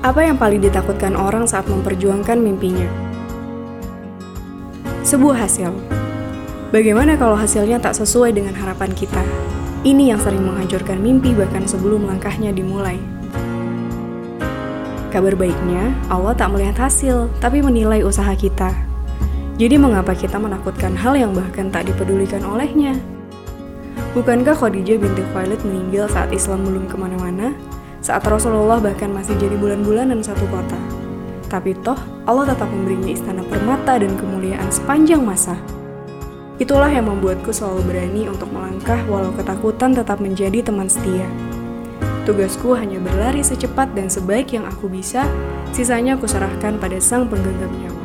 Apa yang paling ditakutkan orang saat memperjuangkan mimpinya? Sebuah hasil. Bagaimana kalau hasilnya tak sesuai dengan harapan kita? Ini yang sering menghancurkan mimpi bahkan sebelum langkahnya dimulai. Kabar baiknya, Allah tak melihat hasil, tapi menilai usaha kita. Jadi mengapa kita menakutkan hal yang bahkan tak dipedulikan olehnya? Bukankah Khadijah binti Khalid meninggal saat Islam belum ke mana-mana? Saat Rasulullah bahkan masih jadi bulan-bulanan satu kota. Tapi toh, Allah tetap memberinya istana permata dan kemuliaan sepanjang masa. Itulah yang membuatku selalu berani untuk melangkah walau ketakutan tetap menjadi teman setia. Tugasku hanya berlari secepat dan sebaik yang aku bisa, sisanya aku serahkan pada sang penggenggam nyawa.